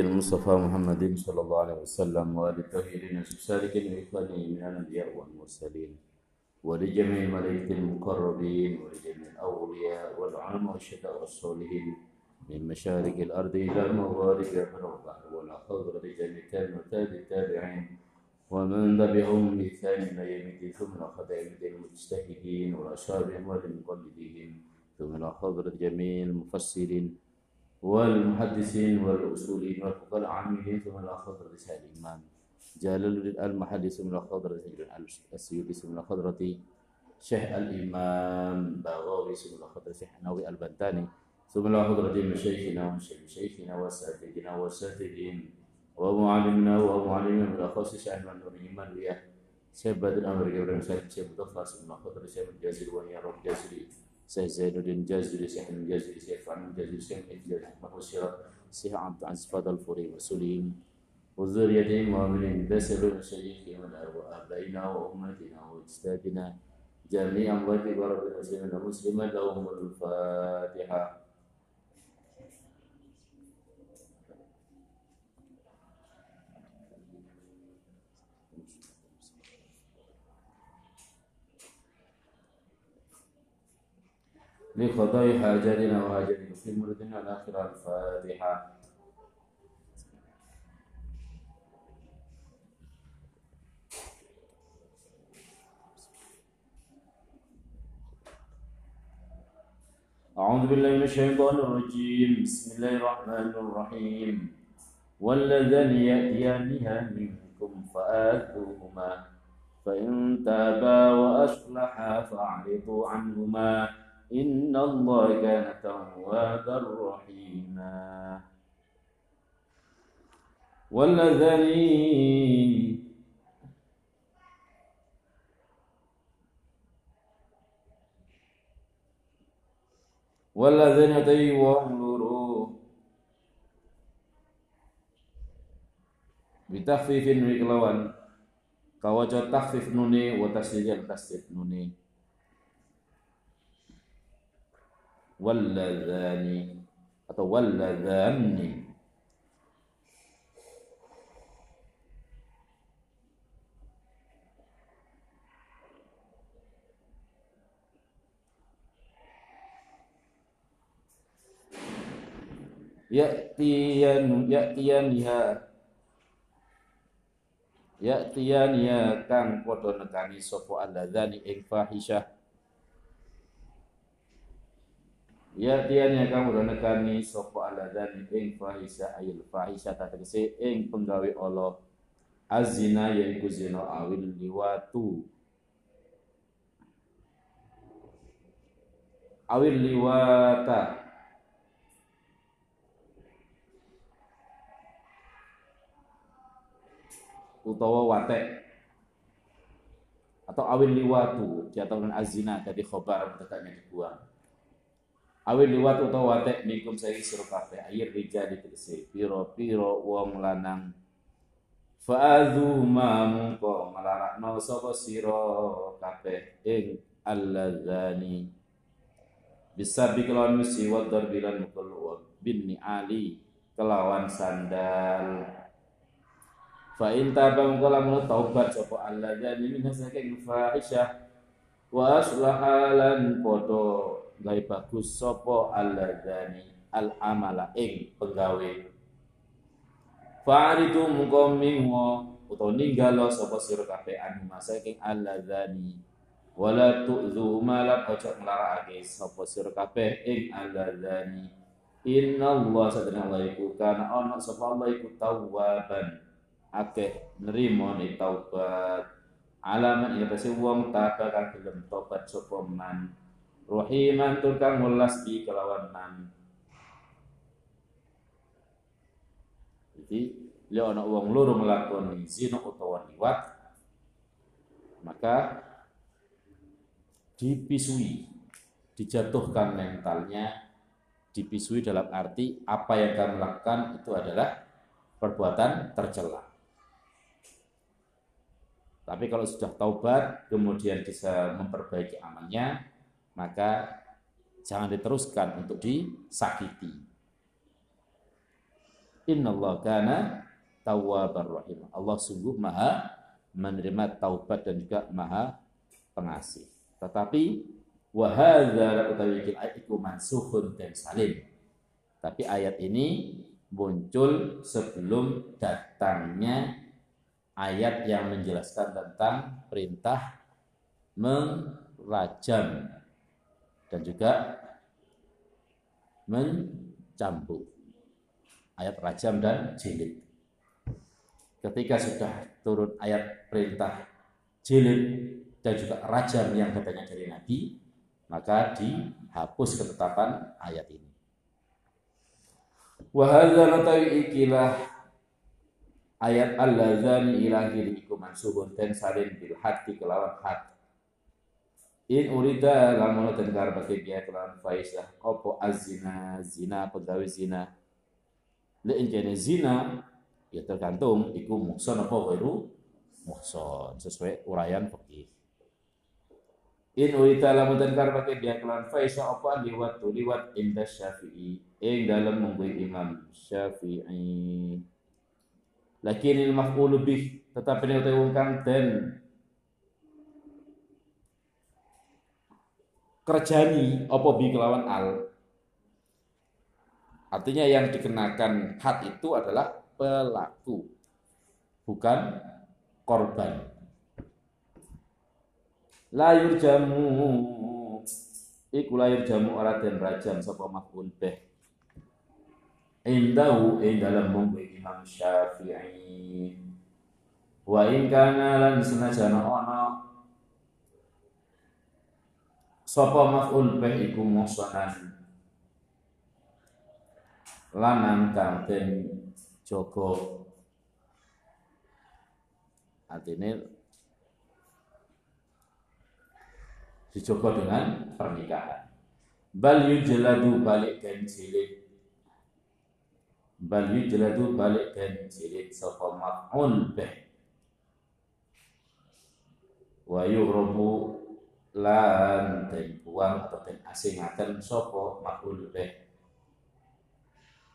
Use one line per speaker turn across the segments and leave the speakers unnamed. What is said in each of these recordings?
المصطفى محمد صلى الله عليه وسلم وآل الطاهرين السالكين وإخوانه من الأنبياء والمرسلين ولجميع الملائكة المقربين ولجميع الأولياء والعلماء والشهداء والصالحين من مشارق الأرض إلى مغاربها من البحر والأخضر لجميع التابعين ومن تبعهم بإحسان إلى يوم الدين ثم أيدي المجتهدين وأشهادهم والمقلدين ثم أخذ جميع المفسرين والمحدثين والأصولين والفقهاء العاملين ثم الأخضر الإمام جلال المحدث من الخضرة السيوطي من الخضرة شيخ الإمام بغاوي من الخضرة شيخ نووي البنتاني ثم الخضرة مشايخنا ومشايخنا وساتذنا وساتذين ومعلمنا ومعلمنا من الأخص شيخ من الإيمان وياه. شيخ بدر الأمر إبراهيم شيخ مطفى من الخضرة شيخ الجازري وهي رب جازري. سيد زين الدين جازري سيح المجازري سيح فعن المجازري سيح الإفجاز أحمد وسيرة سيح عبد العزيز فضل الفوري وسليم وذريتهم ومن بسبب شريكهم وأبائنا وأمتنا وأجدادنا جميعا وجب ربنا سيدنا مسلما لهم الفاتحة لقضاء حاجاتنا وحاجاتنا في مرضنا الآخرة الفاتحة. أعوذ بالله من الشيطان الرجيم. بسم الله الرحمن الرحيم. والذين يأتيانها منكم فآتوهما فإن تابا وأصلحا فأعرضوا عنهما. إن الله كان توابا رحيما. والذين والذين يتيوهم بتخفيف من كلوان كواجه تخفيف نوني وتسجيل تسجيل نوني. Walladzani atau walladzani ya'tiyan ya'tiyaniha ya'tiyaniha kang. Padha nekani sapa alladzani ing fahisyah ya'tiyaniha kang padha nekani sapa alladzani ing fahisyah ayil fahisyah tegese ing penggawe Allah. Azina yaiku zina awil liwatu. Awil liwata. Utawa watek. Atau awil liwatu diatakan azina jadi khobar tetapnya dibuang awil liwatu utawa watek saya suruh kafe air rijal ditegese piro piro wong lanang. Fa'adhu ma mungko. Malarakno sapa sira kabeh ing alladzani bisa bikelawan misi wa darbilan mukul bin ali. Kelawan sandal. Fa in taba lamun taubat sapa alladzani min saking fahisyah wa aslahalan podo gawe bagus sapa alladzani al amala ing penggawe. Fa'aritu mengko mingwo utawa ninggalo sapa sira kabeh anu saking alladzani wala tu'dhu malak ojo nglarakake sapa sira kabeh ing alladzani Inna Allah sadana Allah iku kana ana sapa Allah iku tawwaban. Akeh nerima ni taubat. Alaman ya pasti wong taba kang gelem tobat sapa man rahiman tur kang welas di kelawan man jadi dia ana wong loro nglakoni zina utawa liwat maka dipisui dijatuhkan mentalnya dipisui dalam arti apa yang kamu lakukan itu adalah perbuatan tercela. Tapi kalau sudah taubat, kemudian bisa memperbaiki amalnya, maka jangan diteruskan untuk disakiti. Innallaha kana tawwabar rahim. Allah sungguh maha menerima taubat dan juga maha pengasih. Tetapi wahadza utawi ayat dan salim. Tapi ayat ini muncul sebelum datangnya ayat yang menjelaskan tentang perintah merajam dan juga mencambuk. Ayat rajam dan jilid. Ketika sudah turun ayat perintah jilid dan juga rajam yang katanya dari Nabi, maka dihapus ketetapan ayat ini. Wahadza ikilah ayat alladzani ilahi iku mansubun ten salin bil hati kelawan hat. In urida lamun den bagi dia kelawan faisah opo azina zina pegawai zina. Le encene zina ya tergantung iku muhson apa baru muhson sesuai uraian fikih. In urida lamun den bagi dia kelawan faisah opo liwat liwat indah syafi'i ing dalam mengkui Imam Syafi'i. Lakin il maf'ul bih tetapi nek kang den kerjani apa bi kelawan al? Artinya yang dikenakan had itu adalah pelaku bukan korban. Layur jamu iku layur jamu ora den rajam sapa maf'ul bih. Indahu ing dalam munggu Imam Syafi'i. Wa in kana lan senajan ana sapa maf'ul bih iku muhsanan? Lanang kang jaga. Artinya dijogo dengan pernikahan. Bal yujladu balik dan cilik bal yujladu balik dan jilid. Sapa maf'ul bih wa yughrabu lan den buang atau den asingaken sapa maf'ul bih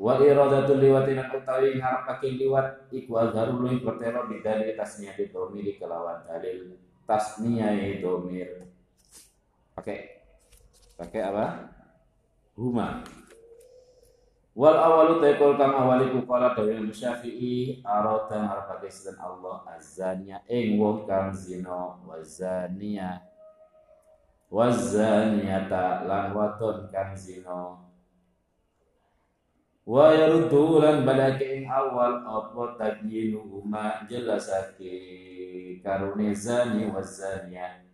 wa iradatul liwatin utawi ngarepake liwat iku azharu luwih pertelo bidali tasniyah domir kelawan dalil tasniyah domir. Pakai pakai apa? Huma. Wal awalu taikul kang awaliku kala dawi Syafi'i arata ngarepake sinten Allah azania ing wong kang zina wa zania wa zaniata lan wadon kang zina. Wa yaruddu lan balake ing awal apa tabyinuhuma jelasake karune zani wa zania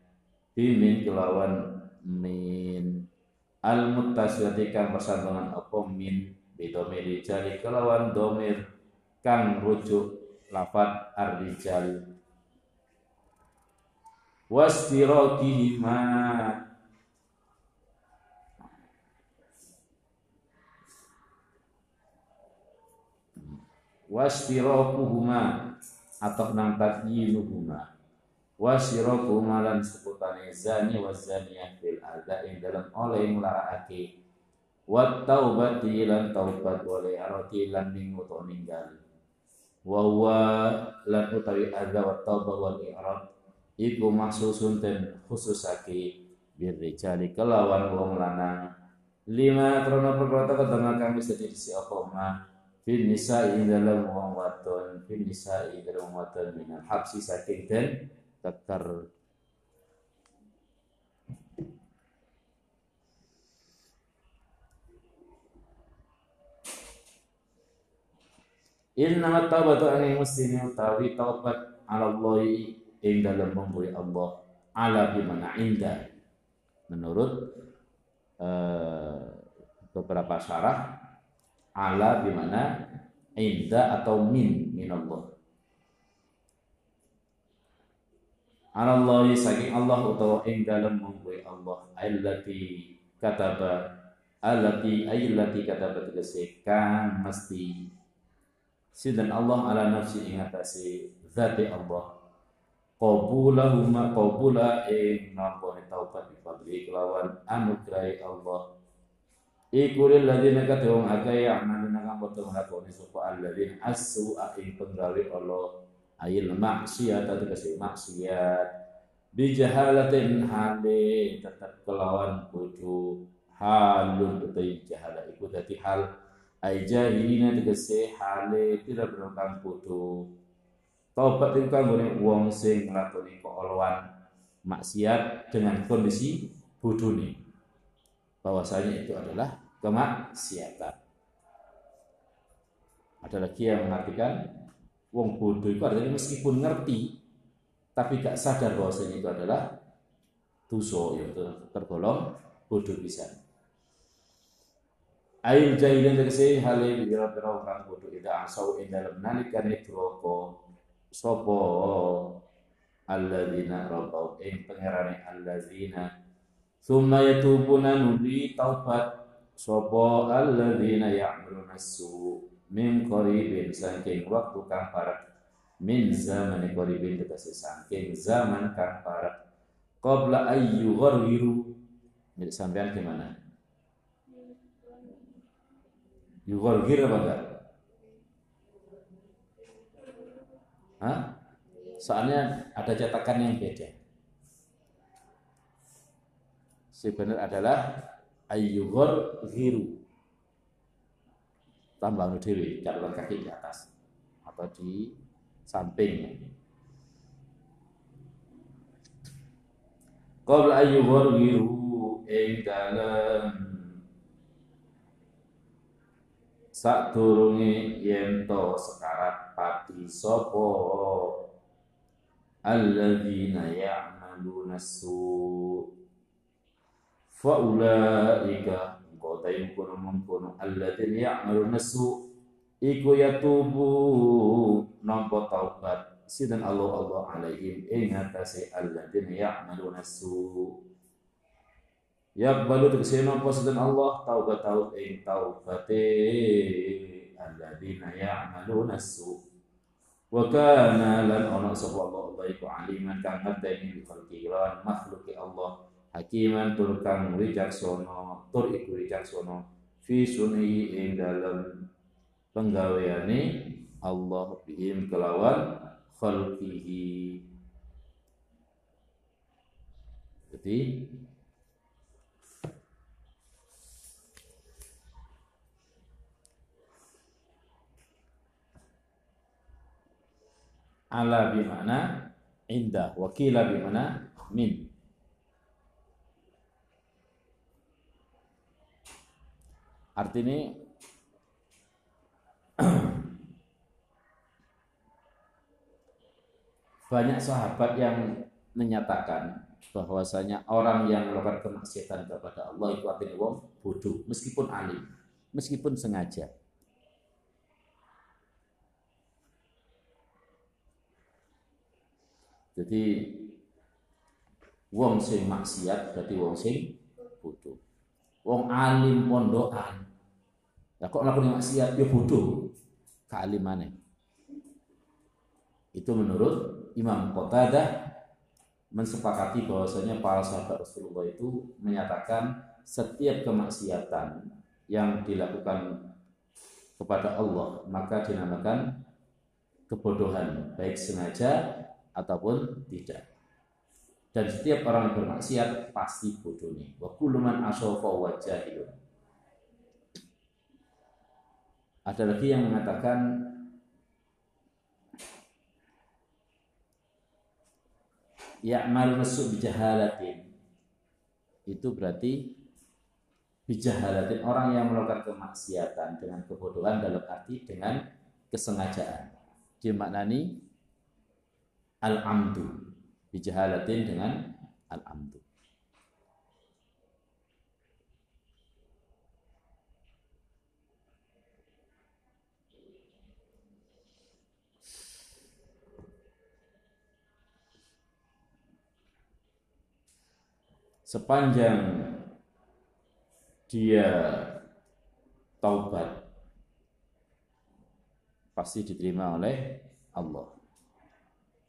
bimin kelawan min. Al muttasiyati kang persambungan apa min? Bidomiri jali kelawan domir kang rujuk lafat ar-rijal wastirokihima wastirokuhuma atau nang tadyinuhuma wasirokuhuma lan seputane zani wa zaniyah fil adha dalam oleh ake wa taubati lan taubat wale arati lan minggu to ninggal wa huwa lan utawi adza wa taubat i'rad iku mahsusun ten khususake bir rijali kelawan wong lanang. Lima krono perkara ketengah kami sedih si apa ma? Fil nisa'i dalam wong wadon fil nisa'i dalam wadon minal habsi saking den kekar Inna taubatu angin muslimin utawi taubat ala Allah ing dalam memberi Allah ala bimana indah. Menurut uh, beberapa syarah ala bimana indah atau min min Allah. Allah saking Allah utawa ing dalam memberi Allah allati kataba allati ayllati kataba tegese mesti. Sidan Allah ala nafsi ing atase zati Allah qabulahuma qabula ing nampa taubat bi fadli kelawan anugrahi Allah. Iku lil ladzina kadung akeh amaluna kang kang boten nglakoni sapa alladzina asu ing penggawe Allah. Ayil maksiat atau kasih maksiat bijahalatin hale tetap kelawan bodoh halun utai jahala. Iku dadi hal ay jahilina tegese hale tidak bener kang bodoh Taubat itu kan wong sing nglakoni keolwan maksiat dengan kondisi bodoh nih. Bahwasanya itu adalah kemaksiatan. Ada lagi yang mengartikan wong bodoh itu artinya meskipun ngerti tapi gak sadar bahwasanya itu adalah dosa yaitu tergolong bodoh bisa. Ail jahilin tegese hale bira-bira kang bodoh ida asau ing dalem nalikane droko sapa alladzina rabau ing pangerane alladzina. Summa yatubuna nuli taubat. Sapa alladzina ya'maluna su min qaribin. Saking waktu kang min zaman qaribin tegese saking zaman kang parat qabla ayyu gharwiru sampean gimana? Yughargir apa enggak? Hah? Soalnya ada cetakan yang beda. Sebenarnya adalah ayyughor ghiru. Tambah dewi, catatan kaki di atas atau di samping. Qabla ayyughor ghiru ing dalam sak durunge yen to sekarat pati sapa alladzina ya'maluna su fa ulaika kotain kono mengkono alladzina ya'maluna su iku yatubu nampa taubat. Sidan Allah Allah alaihim. Ing atase alladzina ya'maluna su Yakbalu tegese napa sinten Allah taubat taub ing taubate alladzina ya'maluna su wa kana lan ana sapa Allah iku aliman kang ngerteni bi khalqi lan makhluki Allah hakiman tur kang wicaksana tur iku wicaksana fi sunni ing dalem penggaweane Allah bihim kelawan khalqihi. Jadi ala bimana indah. Wakila bimana min. Artinya banyak sahabat yang menyatakan bahwasanya orang yang melakukan kemaksiatan kepada Allah itu artinya wong bodoh meskipun alim meskipun sengaja Jadi wong sing maksiat berarti wong sing bodoh. Wong alim pondokan. Ya kok maksiat ya bodoh. Kealimane. Itu menurut Imam Qatadah mensepakati bahwasanya para sahabat Rasulullah itu menyatakan setiap kemaksiatan yang dilakukan kepada Allah maka dinamakan kebodohan baik sengaja ataupun tidak. Dan setiap orang yang bermaksiat pasti bodoh nih. Wa kullu man asofa wa jahilun. Ada lagi yang mengatakan Ya'mal masuk bijahalatin Itu berarti Bijahalatin Orang yang melakukan kemaksiatan Dengan kebodohan dalam arti dengan kesengajaan Dimaknani al-amdu. Bijahalatin dengan al-amdu. Sepanjang dia taubat pasti diterima oleh Allah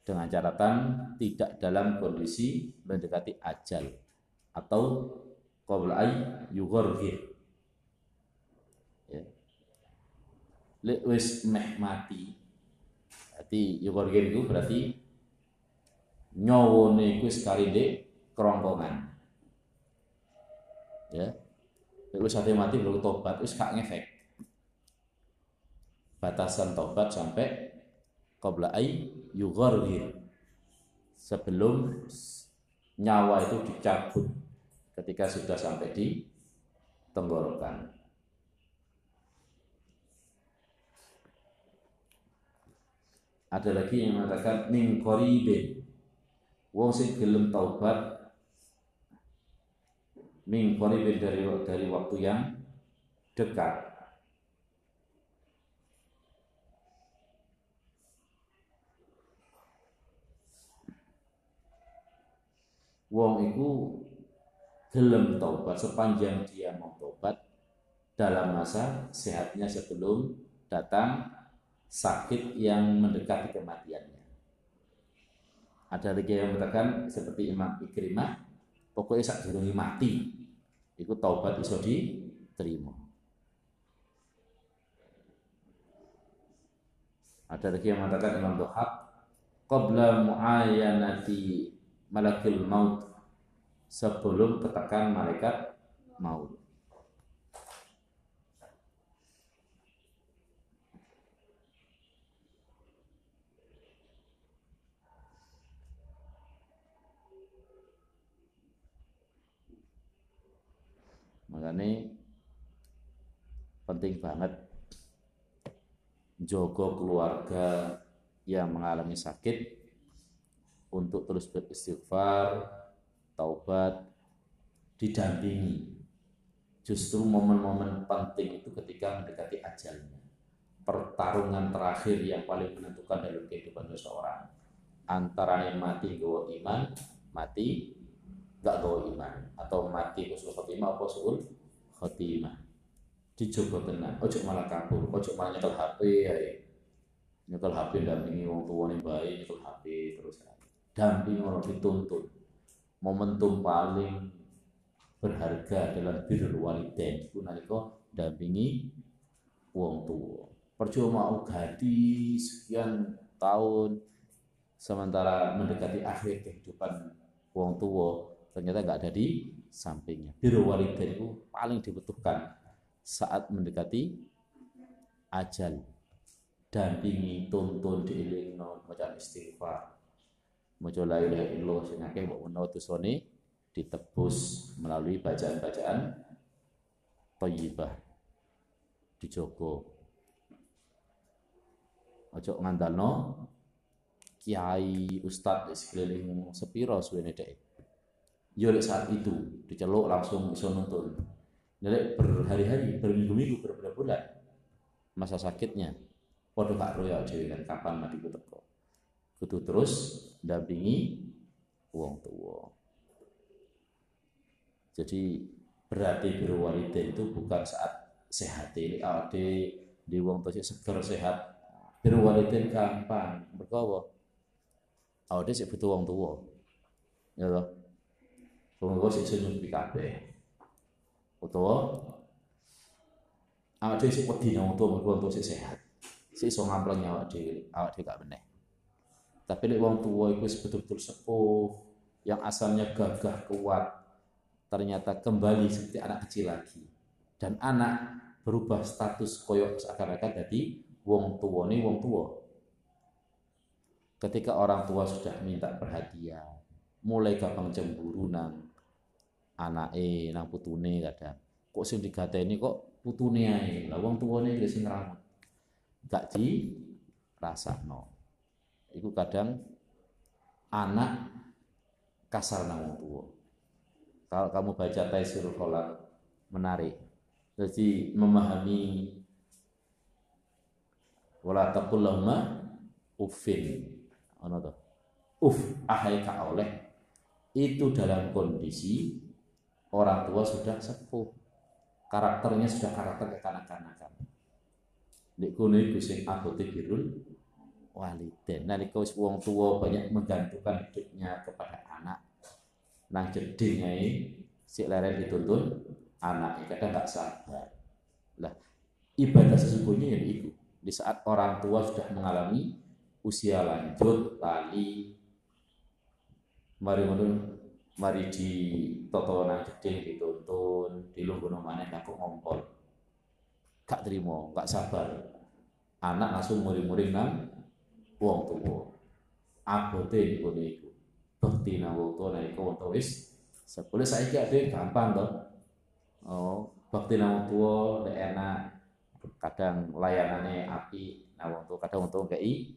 dengan catatan tidak dalam kondisi mendekati ajal atau qabla ay yughorgir ya. lek meh mati. Berarti yukorgir itu berarti nyawone iku kari ndek kerongkongan. Ya. Lek wis mati baru tobat wis gak ngefek. Batasan tobat sampai qabla ay sebelum nyawa itu dicabut ketika sudah sampai di tenggorokan. Ada lagi yang mengatakan min qaribin. Wong sing gelem taubat min qaribin dari dari waktu yang dekat. Wong itu gelem taubat sepanjang dia mau taubat dalam masa sehatnya sebelum datang sakit yang mendekati kematiannya. Ada lagi yang mengatakan seperti Imam Ikrimah, pokoknya saat durungi mati, itu taubat iso diterima. Ada lagi yang mengatakan Imam Dohab, qabla mu'ayanati malakil maut sebelum ketekan malaikat maut. Makanya penting banget jogo keluarga yang mengalami sakit untuk terus beristighfar, taubat, didampingi. Justru momen-momen penting itu ketika mendekati ajalnya. Pertarungan terakhir yang paling menentukan dalam kehidupan seseorang. Antara yang mati gawa iman, mati gak gawa iman. Atau mati usul khotimah atau usul khotimah. Dicoba tenang, ojo malah kabur, ojo malah nyetel HP ya. Nyetel HP dampingi wong tua nih bayi, nyetel HP terus damping orang dituntut momentum paling berharga dalam birrul walidain itu nalika dampingi wong tua percuma gadi sekian tahun sementara mendekati akhir kehidupan wong tua ternyata nggak ada di sampingnya. Birrul walidain itu paling dibutuhkan saat mendekati ajal. Dampingi tuntun diiling macam istighfar maca la ilaha illallah sing akeh mbok dosane ditebus melalui bacaan-bacaan thayyibah dijogo. Aja ngandalno kiai ustad sekeliling sepiro suwene dek yo saat itu diceluk langsung bisa nonton Nek berhari-hari, berminggu-minggu, berbulan-bulan masa sakitnya, podo gak roya kan kapan mati ku kudu terus dampingi wong tua. Jadi berarti berwalida itu bukan saat sehat ini. Ade di wong tua seger sehat. Berwalida gampang. Berkawa ade sih butuh wong tua ya loh wong tua sih senyum di kafe utawa awake sih wedi nang wong tua wong sih sehat. Sih so ngampleng awak dhewe awak dhewe gak tapi lek wong tua itu betul-betul sepuh, yang asalnya gagah kuat, ternyata kembali seperti anak kecil lagi. Dan anak berubah status koyok seakan-akan jadi wong tua nih wong tua. Ketika orang tua sudah minta perhatian, mulai gampang cemburu nang anak eh nang putune kadang. Kok sing digateni kok putune ae. Lah wong tuane sing ngramut. Gak di rasakno itu kadang anak kasar nang tua. Kalau kamu baca Taisirul Kholak menarik. Jadi memahami wala taqul uffin. Ana to. Uf ahai ka oleh itu dalam kondisi orang tua sudah sepuh. Karakternya sudah karakter kekanak-kanakan. Nek kono iku sing abote birul waliden. Nalika wis wong tua banyak menggantungkan hidupnya kepada anak. Nang jeding ae si leren dituntun anak kadang nggak sabar. Lah ibadah sesungguhnya yang itu di saat orang tua sudah mengalami usia lanjut lali mari menun mari di totonan gede dituntun di lungguh mana aku ngompol gak terima gak sabar anak langsung muring-muring nang wong tua abote niku niku bekti nang wong tua niku wong tua wis sepuluh saya ada gampang toh oh bekti nang wong tua enak. Kadang layanannya api nah wong tua kadang wong tua kayak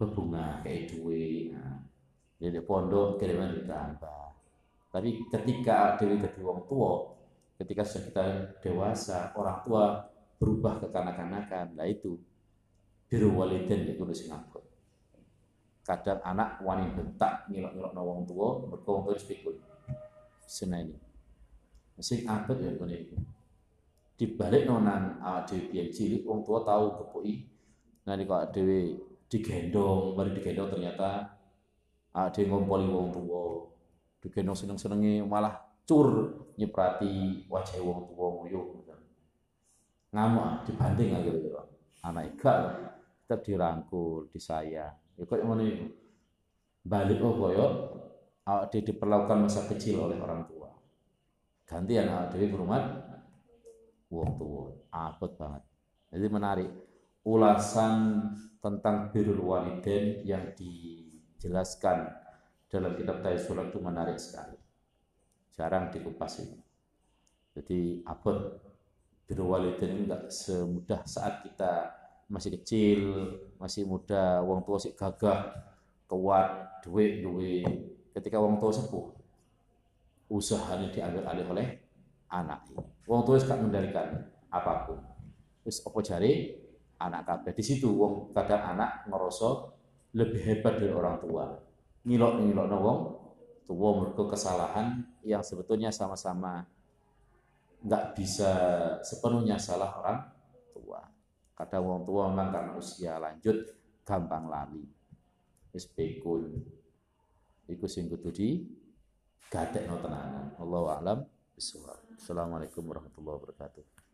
berbunga kayak duit. Nah jadi pondok kiriman ditambah. Tapi ketika dewi jadi wong tua ketika sudah kita dewasa orang tua berubah ke kanak-kanakan. Nah itu biru waliden itu sing ngangkut kadang anak wani bentak ngilok-ngilok na wong tua mergo wong tua sepikul ini sing abet ya kene iku dibalik nonan dhewe piye cilik wong tua tahu kepoi nah kok dhewe digendong baru digendong ternyata yang ngompoli wong tua digendong seneng senengi malah cur nyeprati wajah wong tua nguyuh. Ngamuk dibanding aja gitu anak ikat tetap dirangkul disayang. Ya kok yang ini balik oh koyo awak dia diperlakukan masa kecil oleh orang tua. Gantian awak dia berumah wong tua. Abot banget. Jadi menarik. Ulasan tentang birrul waliden yang di jelaskan dalam kitab Surat itu menarik sekali. Jarang dikupas ini. Jadi abad biru walidin ini enggak semudah saat kita masih kecil, masih muda, wong tua sih gagah, kuat, duit, duit. Ketika wong tua sepuh, usaha ini diambil alih oleh anak. Wong tua sekat mengendalikan apa pun. Terus apa jari anak kabeh. Di situ wong kadang anak ngerosok lebih hebat dari orang tua. Ngilok ngilok wong tua mereka kesalahan yang sebetulnya sama-sama nggak bisa sepenuhnya salah orang. Kadang wong tua memang karena usia lanjut gampang lali. Wis bekul. Iku sing kudu di gadekno tenanan. Allahu a'lam bishawab. Assalamualaikum warahmatullahi wabarakatuh.